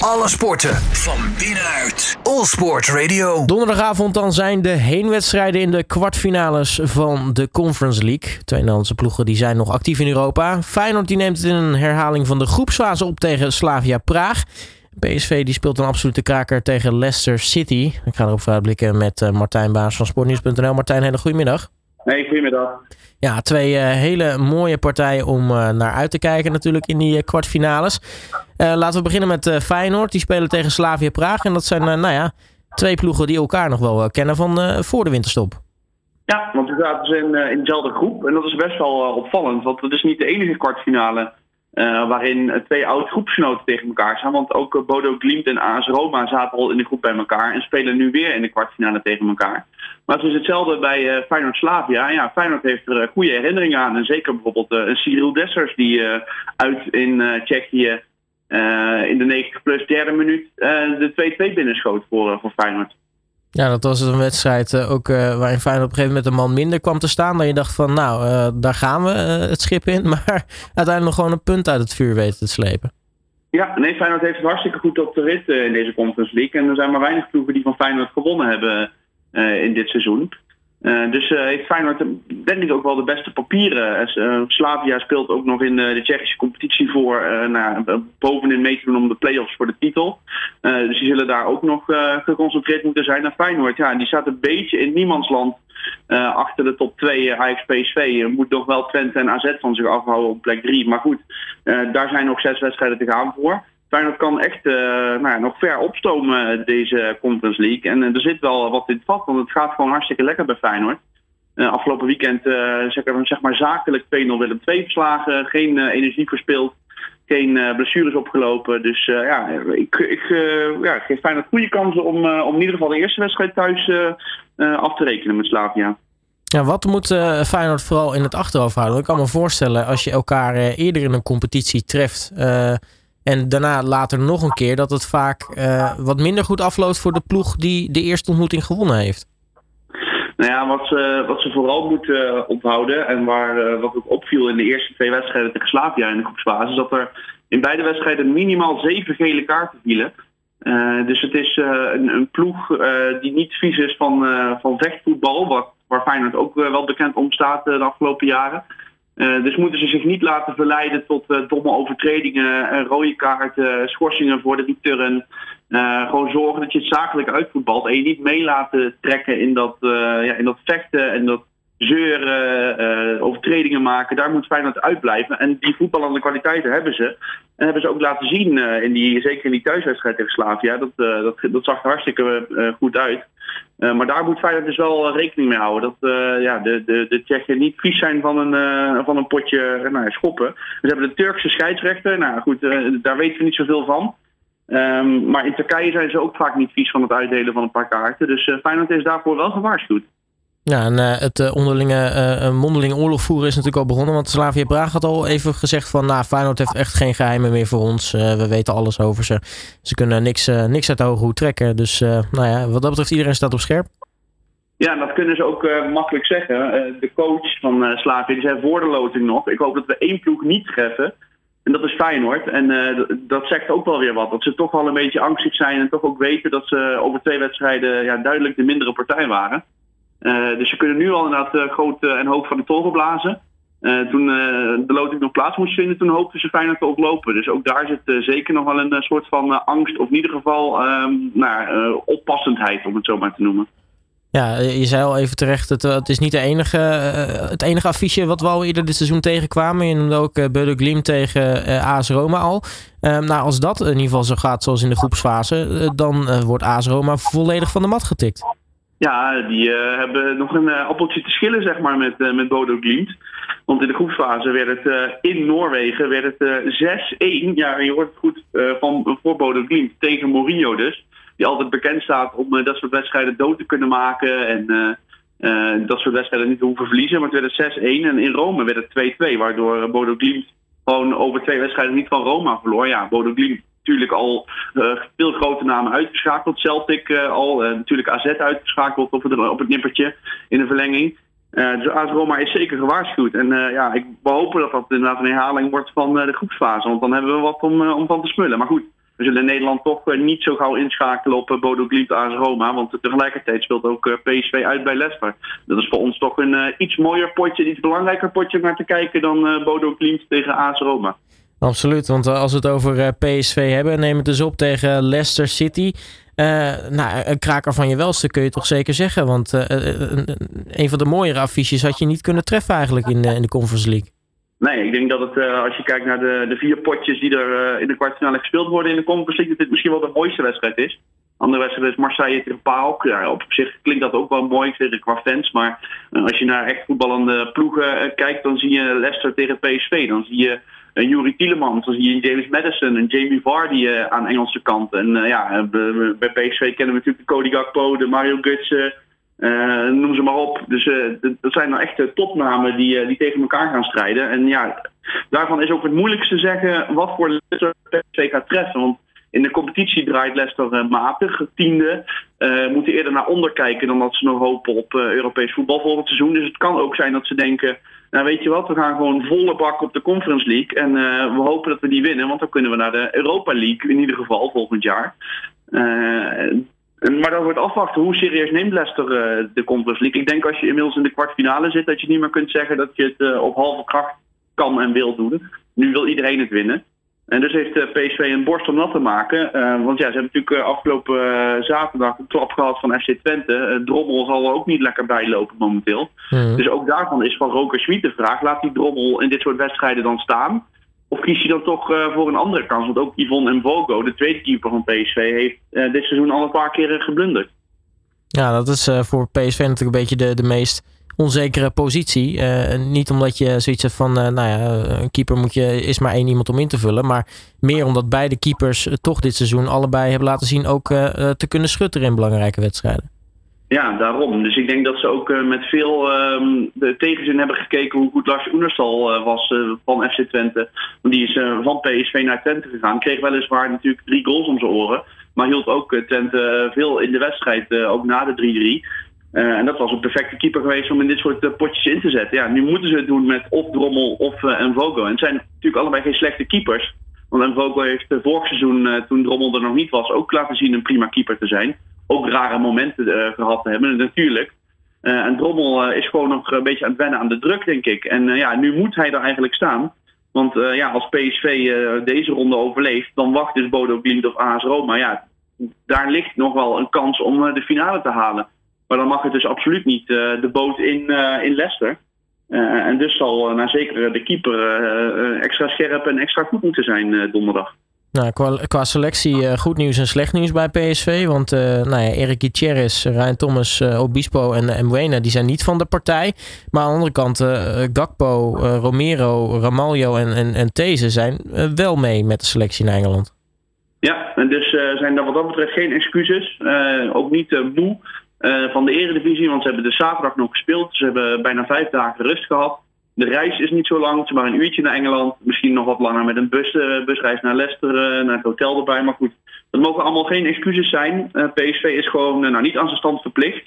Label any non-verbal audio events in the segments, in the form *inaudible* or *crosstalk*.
Alle sporten van binnenuit. All Sport Radio. Donderdagavond dan zijn de heenwedstrijden in de kwartfinales van de Conference League. Twee Nederlandse ploegen die zijn nog actief in Europa. Feyenoord die neemt het in een herhaling van de groepsfase op tegen Slavia Praag. PSV die speelt een absolute kraker tegen Leicester City. Ik ga erop vooruitblikken met uh, Martijn Baas van Sportnieuws.nl. Martijn, hele goedemiddag. Hey, goedemiddag. Ja, twee uh, hele mooie partijen om uh, naar uit te kijken natuurlijk in die kwartfinales. laten we beginnen met Feyenoord. Die spelen tegen Slavia Praag. En dat zijn, nou ja, twee ploegen die elkaar nog wel kennen van voor de winterstop. Ja, want we zaten dus in, in dezelfde groep. En dat is best wel opvallend. Want het is niet de enige kwartfinale uh, waarin twee oude groepsgenoten tegen elkaar staan. Want ook uh, Bodo Glimt en AS Roma zaten al in de groep bij elkaar. En spelen nu weer in de kwartfinale tegen elkaar. Maar het is hetzelfde bij uh, Feyenoord Slavia. Ja, Feyenoord heeft er goede herinneringen aan. En zeker bijvoorbeeld een Cyril Dessers die uit in Tsjechië in de 90 plus derde minuut de 2-2 binnenschoot voor, voor Feyenoord. Ja, dat was een wedstrijd uh, ook uh, waarin Feyenoord op een gegeven moment een man minder kwam te staan. Dat je dacht van, nou, uh, daar gaan we het schip in. *laughs* Maar uiteindelijk nog gewoon een punt uit het vuur weten te slepen. Ja, nee, Feyenoord heeft het hartstikke goed op de rit in deze Conference League. En er zijn maar weinig ploegen die van Feyenoord gewonnen hebben in dit seizoen. Uh, dus uh, heeft Feyenoord denk ik ook wel de beste papieren. Slavia speelt ook nog in de Tsjechische competitie voor naar, bovenin mee te doen om de play-offs voor de titel. dus die zullen daar ook nog geconcentreerd moeten zijn. En Feyenoord, ja, die staat een beetje in niemandsland achter de top 2 Ajax PSV. Moet nog wel Twente en AZ van zich afhouden op plek 3. Maar goed, daar zijn nog zes wedstrijden te gaan voor. Feyenoord kan echt uh, nou ja, nog ver opstomen deze Conference League. En uh, er zit wel wat in vat, want het gaat gewoon hartstikke lekker bij Feyenoord. Afgelopen weekend zeg, zeg, maar zakelijk 2-0 Willem 2 verslagen. Geen energie verspild. Geen blessures opgelopen. Dus ja, ik, ik ja, geef Feyenoord goede kansen om, om in ieder geval de eerste wedstrijd thuis af te rekenen met Slavia. Ja, wat moet Feyenoord vooral in het achterhoofd houden? Ik kan me voorstellen als je elkaar eerder in een competitie treft en daarna later nog een keer dat het vaak uh, wat minder goed afloopt voor de ploeg die de eerste ontmoeting gewonnen heeft. Nou ja, wat ze, wat ze vooral moeten onthouden en waar, uh, wat ook opviel in de eerste twee wedstrijden tegen Slavia in de groepsfase, is dat er in beide wedstrijden minimaal zeven gele kaarten vielen. Dus het is een, een, ploeg die niet vies is van, van vechtvoetbal, wat, waar Feyenoord ook wel bekend om staat de afgelopen jaren. Uh, dus moeten ze zich niet laten verleiden tot uh, domme overtredingen, rode kaarten, schorsingen voor de return. gewoon zorgen dat je het zakelijk uitvoetbalt en je niet mee laten trekken in dat, ja, in dat vechten en dat zeuren, overtredingen maken. Daar moet Feyenoord uitblijven. En die voetballende kwaliteiten hebben ze. En hebben ze ook laten zien, in die, zeker in die thuiswedstrijd tegen Slavia. Dat, dat, dat zag er hartstikke goed uit. Uh, maar daar moet Feyenoord dus wel eh, rekening mee houden. Dat uh, ja, de, de, de Tsjechen niet vies zijn van een, uh, van een potje nou, schoppen. Ze hebben de Turkse scheidsrechter. Nou goed, daar weten we niet zoveel van. Um, maar in Turkije zijn ze ook vaak niet vies van het uitdelen van een paar kaarten. Dus Feyenoord is daarvoor wel gewaarschuwd. Ja, en uh, het uh, onderlinge, mondeling oorlog voeren is natuurlijk al begonnen. Want Slavia Praag had al even gezegd van... Nou, Feyenoord heeft echt geen geheimen meer voor ons. we weten alles over ze. Ze kunnen niks, niks uit de hoge hoed trekken. Dus nou ja, wat dat betreft, iedereen staat op scherp. Ja, dat kunnen ze ook makkelijk zeggen. de coach van Slavia zei voor nog... Ik hoop dat we één ploeg niet treffen. En dat is Feyenoord. En dat zegt ook wel weer wat. Dat ze toch wel een beetje angstig zijn. En toch ook weten dat ze over twee wedstrijden ja, duidelijk de mindere partij waren. Uh, dus ze kunnen nu al inderdaad uh, groot uh, en hoog van de toren blazen. toen de loting nog plaats moest vinden, toen hoopten ze Feyenoord te ontlopen. Dus ook daar zit zeker nog wel een soort van angst, of in ieder geval um, nou, oppassendheid, om het zo maar te noemen. Ja, je zei al even terecht, het, het is niet de enige, het enige affiche wat we al eerder dit seizoen tegenkwamen. Je ook uh, Glim tegen AS Roma al. Ehm, nou, als dat in ieder geval zo gaat zoals in de groepsfase, dan wordt AS Roma volledig van de mat getikt. Ja, die uh, hebben nog een uh, appeltje te schillen, zeg maar, met, uh, met Bodo Glimt. Want in de groepsfase werd het in Noorwegen werd het 6-1. Ja, je hoort het goed van voor Bodo Glimt tegen Mourinho dus. Die altijd bekend staat om dat soort wedstrijden dood te kunnen maken. En dat soort wedstrijden niet te hoeven verliezen. Maar het werd 6-1 en in Rome werd het 2-2. Waardoor Bodo Glimt gewoon over twee wedstrijden niet van Roma verloor. Ja, Bodo Glimt natuurlijk al uh, veel grote namen uitgeschakeld. Celtic uh, al, uh, natuurlijk AZ uitgeschakeld op het, nippertje in de verlenging. dus AS Roma is zeker gewaarschuwd. En ja, ik hoop dat dat inderdaad een herhaling wordt van de groepsfase. Want dan hebben we wat om, om van te smullen. Maar goed, we zullen Nederland toch niet zo gauw inschakelen op Bodo Glimt AS Roma. Want tegelijkertijd speelt ook PSV uit bij Leicester. Dat is voor ons toch een iets mooier potje, iets belangrijker potje naar te kijken dan Bodo Glimt tegen AS Roma. Absoluut, want als we het over PSV hebben, neem het dus op tegen Leicester City. Uh, nou, een kraker van je welste kun je toch zeker zeggen. Want een van de mooiere affiches had je niet kunnen treffen eigenlijk in, in de Conference League. Nee, ik denk dat het, als je kijkt naar de, de vier potjes die er in de kwartfinale gespeeld worden in de Conference League, dat dit misschien wel de mooiste wedstrijd is. Andere wedstrijd is Marseille tegen PAOK. Ja, op zich klinkt dat ook wel mooi tegen qua fans. Maar als je naar echt voetballende ploegen kijkt, dan zie je Leicester tegen PSV. Dan zie je een Jurie Tielemans, dan zie je James Madison, en Jamie Vardy uh, aan Engelse kant. En uh, ja, bij PSV kennen we natuurlijk de Cody Gakpo, de Mario Götze, uh, noem ze maar op. Dus dat zijn nou echt topnamen die, die tegen elkaar gaan strijden. En ja, daarvan is ook het moeilijkste zeggen wat voor Leicester PSV gaat treffen. Want in de competitie draait Leicester matig, tiende. moeten eerder naar onder kijken dan dat ze nog hopen op Europees voetbal volgend seizoen. Dus het kan ook zijn dat ze denken nou, weet je wat, we gaan gewoon volle bak op de Conference League. En uh, we hopen dat we die winnen, want dan kunnen we naar de Europa League in ieder geval volgend jaar. Uh, maar dan wordt afwachten hoe serieus neemt Leicester uh, de Conference League. Ik denk als je inmiddels in de kwartfinale zit, dat je niet meer kunt zeggen dat je het op halve kracht kan en wil doen. Nu wil iedereen het winnen. En dus heeft PSV een borst om nat te maken. Uh, want ja, ze hebben natuurlijk afgelopen uh, zaterdag een klap gehad van FC Twente. Uh, Drommel zal er ook niet lekker bijlopen momenteel. Mm. Dus ook daarvan is van Roker Schmid de vraag. Laat die Drommel in dit soort wedstrijden dan staan? Of kies je dan toch voor een andere kans? Want ook Yvonne Mvogo, de tweede keeper van PSV, heeft dit seizoen al een paar keren geblunderd. Ja, dat is voor PSV natuurlijk een beetje de, de meest onzekere positie. Uh, niet omdat je zoiets hebt van, uh, nou ja, een keeper moet je, is maar één iemand om in te vullen. Maar meer omdat beide keepers uh, toch dit seizoen allebei hebben laten zien ook te kunnen schutteren in belangrijke wedstrijden. Ja, daarom. Dus ik denk dat ze ook met veel de tegenzin hebben gekeken hoe goed Lars Oenerstal was van FC Twente. Want die is van PSV naar Twente gegaan. Kreeg weliswaar natuurlijk drie goals om zijn oren. Maar hield ook Twente veel in de wedstrijd, ook na de 3-3. Uh, en dat was een perfecte keeper geweest om in dit soort uh, potjes in te zetten. Ja, nu moeten ze het doen met of Drommel of uh, Envogo. En het zijn natuurlijk allebei geen slechte keepers. Want Envogo heeft vorig seizoen, toen Drommel er nog niet was, ook laten zien een prima keeper te zijn. Ook rare momenten gehad te hebben, natuurlijk. en Drommel is gewoon nog een beetje aan het wennen aan de druk, denk ik. En ja, nu moet hij er eigenlijk staan. Want ja, als PSV deze ronde overleeft, dan wacht dus Bodo Glimt of AS Roma. Ja, daar ligt nog wel een kans om de finale te halen. Maar dan mag het dus absoluut niet uh, de boot in, uh, in Leicester. Uh, en dus zal nou zeker de keeper extra scherp en extra goed moeten zijn donderdag. Nou, qua, qua selectie goed nieuws en slecht nieuws bij PSV. Want nou ja, Erik Gutierrez, Ryan Thomas, Obispo en Mwena die zijn niet van de partij. Maar aan de andere kant, Gakpo, Romero, Ramaljo en, en, en These zijn wel mee met de selectie in Engeland. Ja, en dus zijn er wat dat betreft geen excuses. ook niet moe. Uh, van de Eredivisie. Want ze hebben de zaterdag nog gespeeld. Ze hebben bijna vijf dagen rust gehad. De reis is niet zo lang. Is maar een uurtje naar Engeland. Misschien nog wat langer met een bus, uh, busreis naar Leicester, uh, naar het hotel erbij. Maar goed, dat mogen allemaal geen excuses zijn. PSV is gewoon nou, niet aan zijn stand verplicht.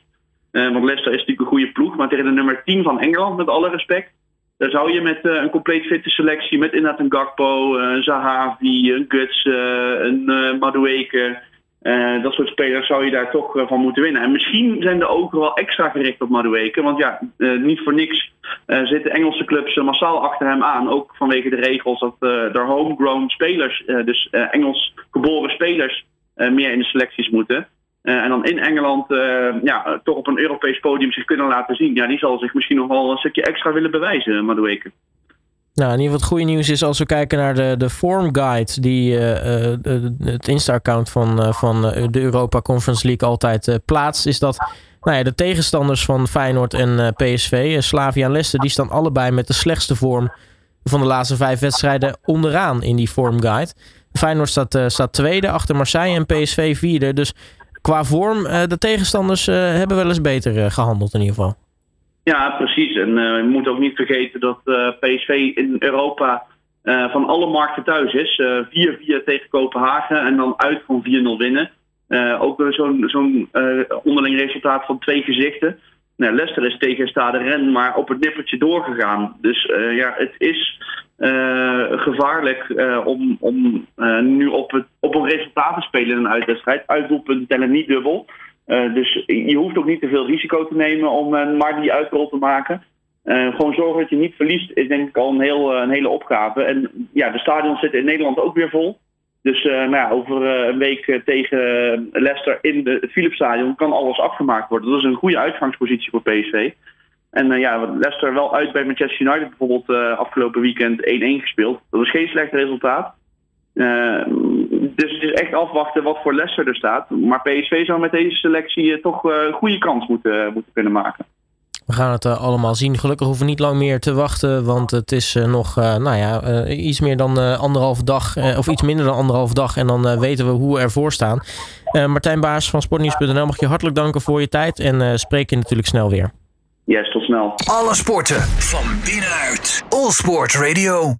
want Leicester is natuurlijk een goede ploeg. Maar tegen de nummer 10 van Engeland, met alle respect. Daar zou je met een compleet fitte selectie, met inderdaad een Gakpo, een Zahavi, een Guts, een Madueke... Uh, dat soort spelers zou je daar toch uh, van moeten winnen. En misschien zijn de ogen wel extra gericht op Madueke. Want ja, uh, niet voor niks zitten Engelse clubs massaal achter hem aan. Ook vanwege de regels dat er homegrown spelers, dus Engels geboren spelers, meer in de selecties moeten. en dan in Engeland ja, toch op een Europees podium zich kunnen laten zien. Ja, die zal zich misschien nog wel een stukje extra willen bewijzen, Madueke. Nou, in ieder geval het goede nieuws is als we kijken naar de, de form guide die uh, uh, het Insta-account van, uh, van de Europa Conference League altijd plaatst, is dat nou ja, de tegenstanders van Feyenoord en PSV, Slavia en Leicester, die staan allebei met de slechtste vorm van de laatste vijf wedstrijden onderaan in die form guide. Feyenoord staat, staat tweede achter Marseille en PSV vierde. Dus qua vorm, de tegenstanders hebben wel eens beter gehandeld in ieder geval. Ja, precies. En uh, je moet ook niet vergeten dat eh, PSV in Europa uh, van alle markten thuis is. 4-4 tegen Kopenhagen en dan uit van 4-0 winnen. ook zo'n onderling resultaat van twee gezichten. Nou, Leicester is tegen Stade Rennes maar op het nippertje doorgegaan. Dus ja, het is gevaarlijk om, om nu op, het, op een resultaat te spelen in een uitwedstrijd. Uitdoelpunten tellen niet dubbel. Dus je hoeft ook niet te veel risico te nemen om maar die uitrol te maken. Uh, gewoon zorgen dat je niet verliest is denk ik al een, heel, een hele opgave. En ja, de stadions zitten in Nederland ook weer vol. Dus uh, nou over uh, een week tegen Leicester in de, het Philipsstadion kan alles afgemaakt worden. Dat is een goede uitgangspositie voor PSV. En ja, Leicester wel uit bij Manchester United bijvoorbeeld afgelopen weekend 1-1 gespeeld. Dat is geen slecht resultaat. Dus het is echt afwachten wat voor Leicester er staat. Maar PSV zou met deze selectie toch een goede kans moeten, moeten kunnen maken. We gaan het uh, allemaal zien. Gelukkig hoeven we niet lang meer te wachten, want het is uh, nog uh, nou ja, iets meer dan anderhalf dag, of iets minder dan anderhalf dag. En dan weten we hoe we ervoor staan. Martijn Baas van Sportnieuws.nl mag je hartelijk danken voor je tijd en spreek je natuurlijk snel weer. Yes, tot snel. Alle sporten van binnenuit. All Sport Radio.